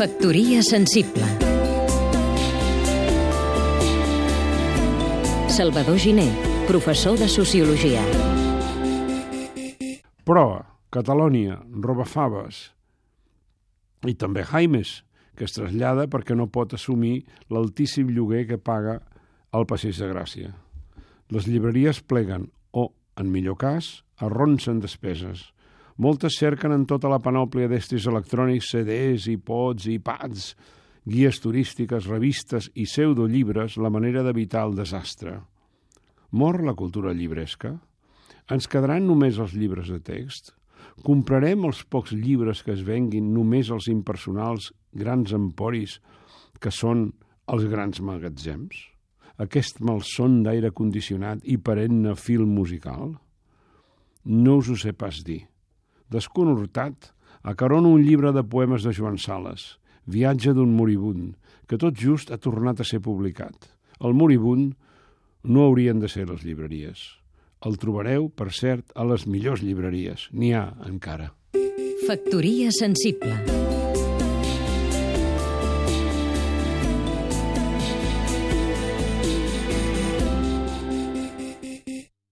Factoria sensible Salvador Giné, professor de Sociologia Proa, Catalònia, Robafaves i també Jaimes, que es trasllada perquè no pot assumir l'altíssim lloguer que paga al Passeig de Gràcia. Les llibreries pleguen o, en millor cas, arronsen despeses. Moltes cerquen en tota la panòplia d'estris electrònics, CDs, iPods, iPads, guies turístiques, revistes i pseudolibres la manera d'evitar el desastre. Mor la cultura llibresca? Ens quedaran només els llibres de text? Comprarem els pocs llibres que es venguin només als impersonals grans emporis que són els grans magatzems? Aquest malson d'aire condicionat i perenne fil musical? No us ho sé pas dir. Desconhortat, acarono un llibre de poemes de Joan Sales, Viatge d'un moribund, que tot just ha tornat a ser publicat. El moribund no haurien de ser les llibreries. El trobareu, per cert, a les millors llibreries. N'hi ha encara. Factoria sensible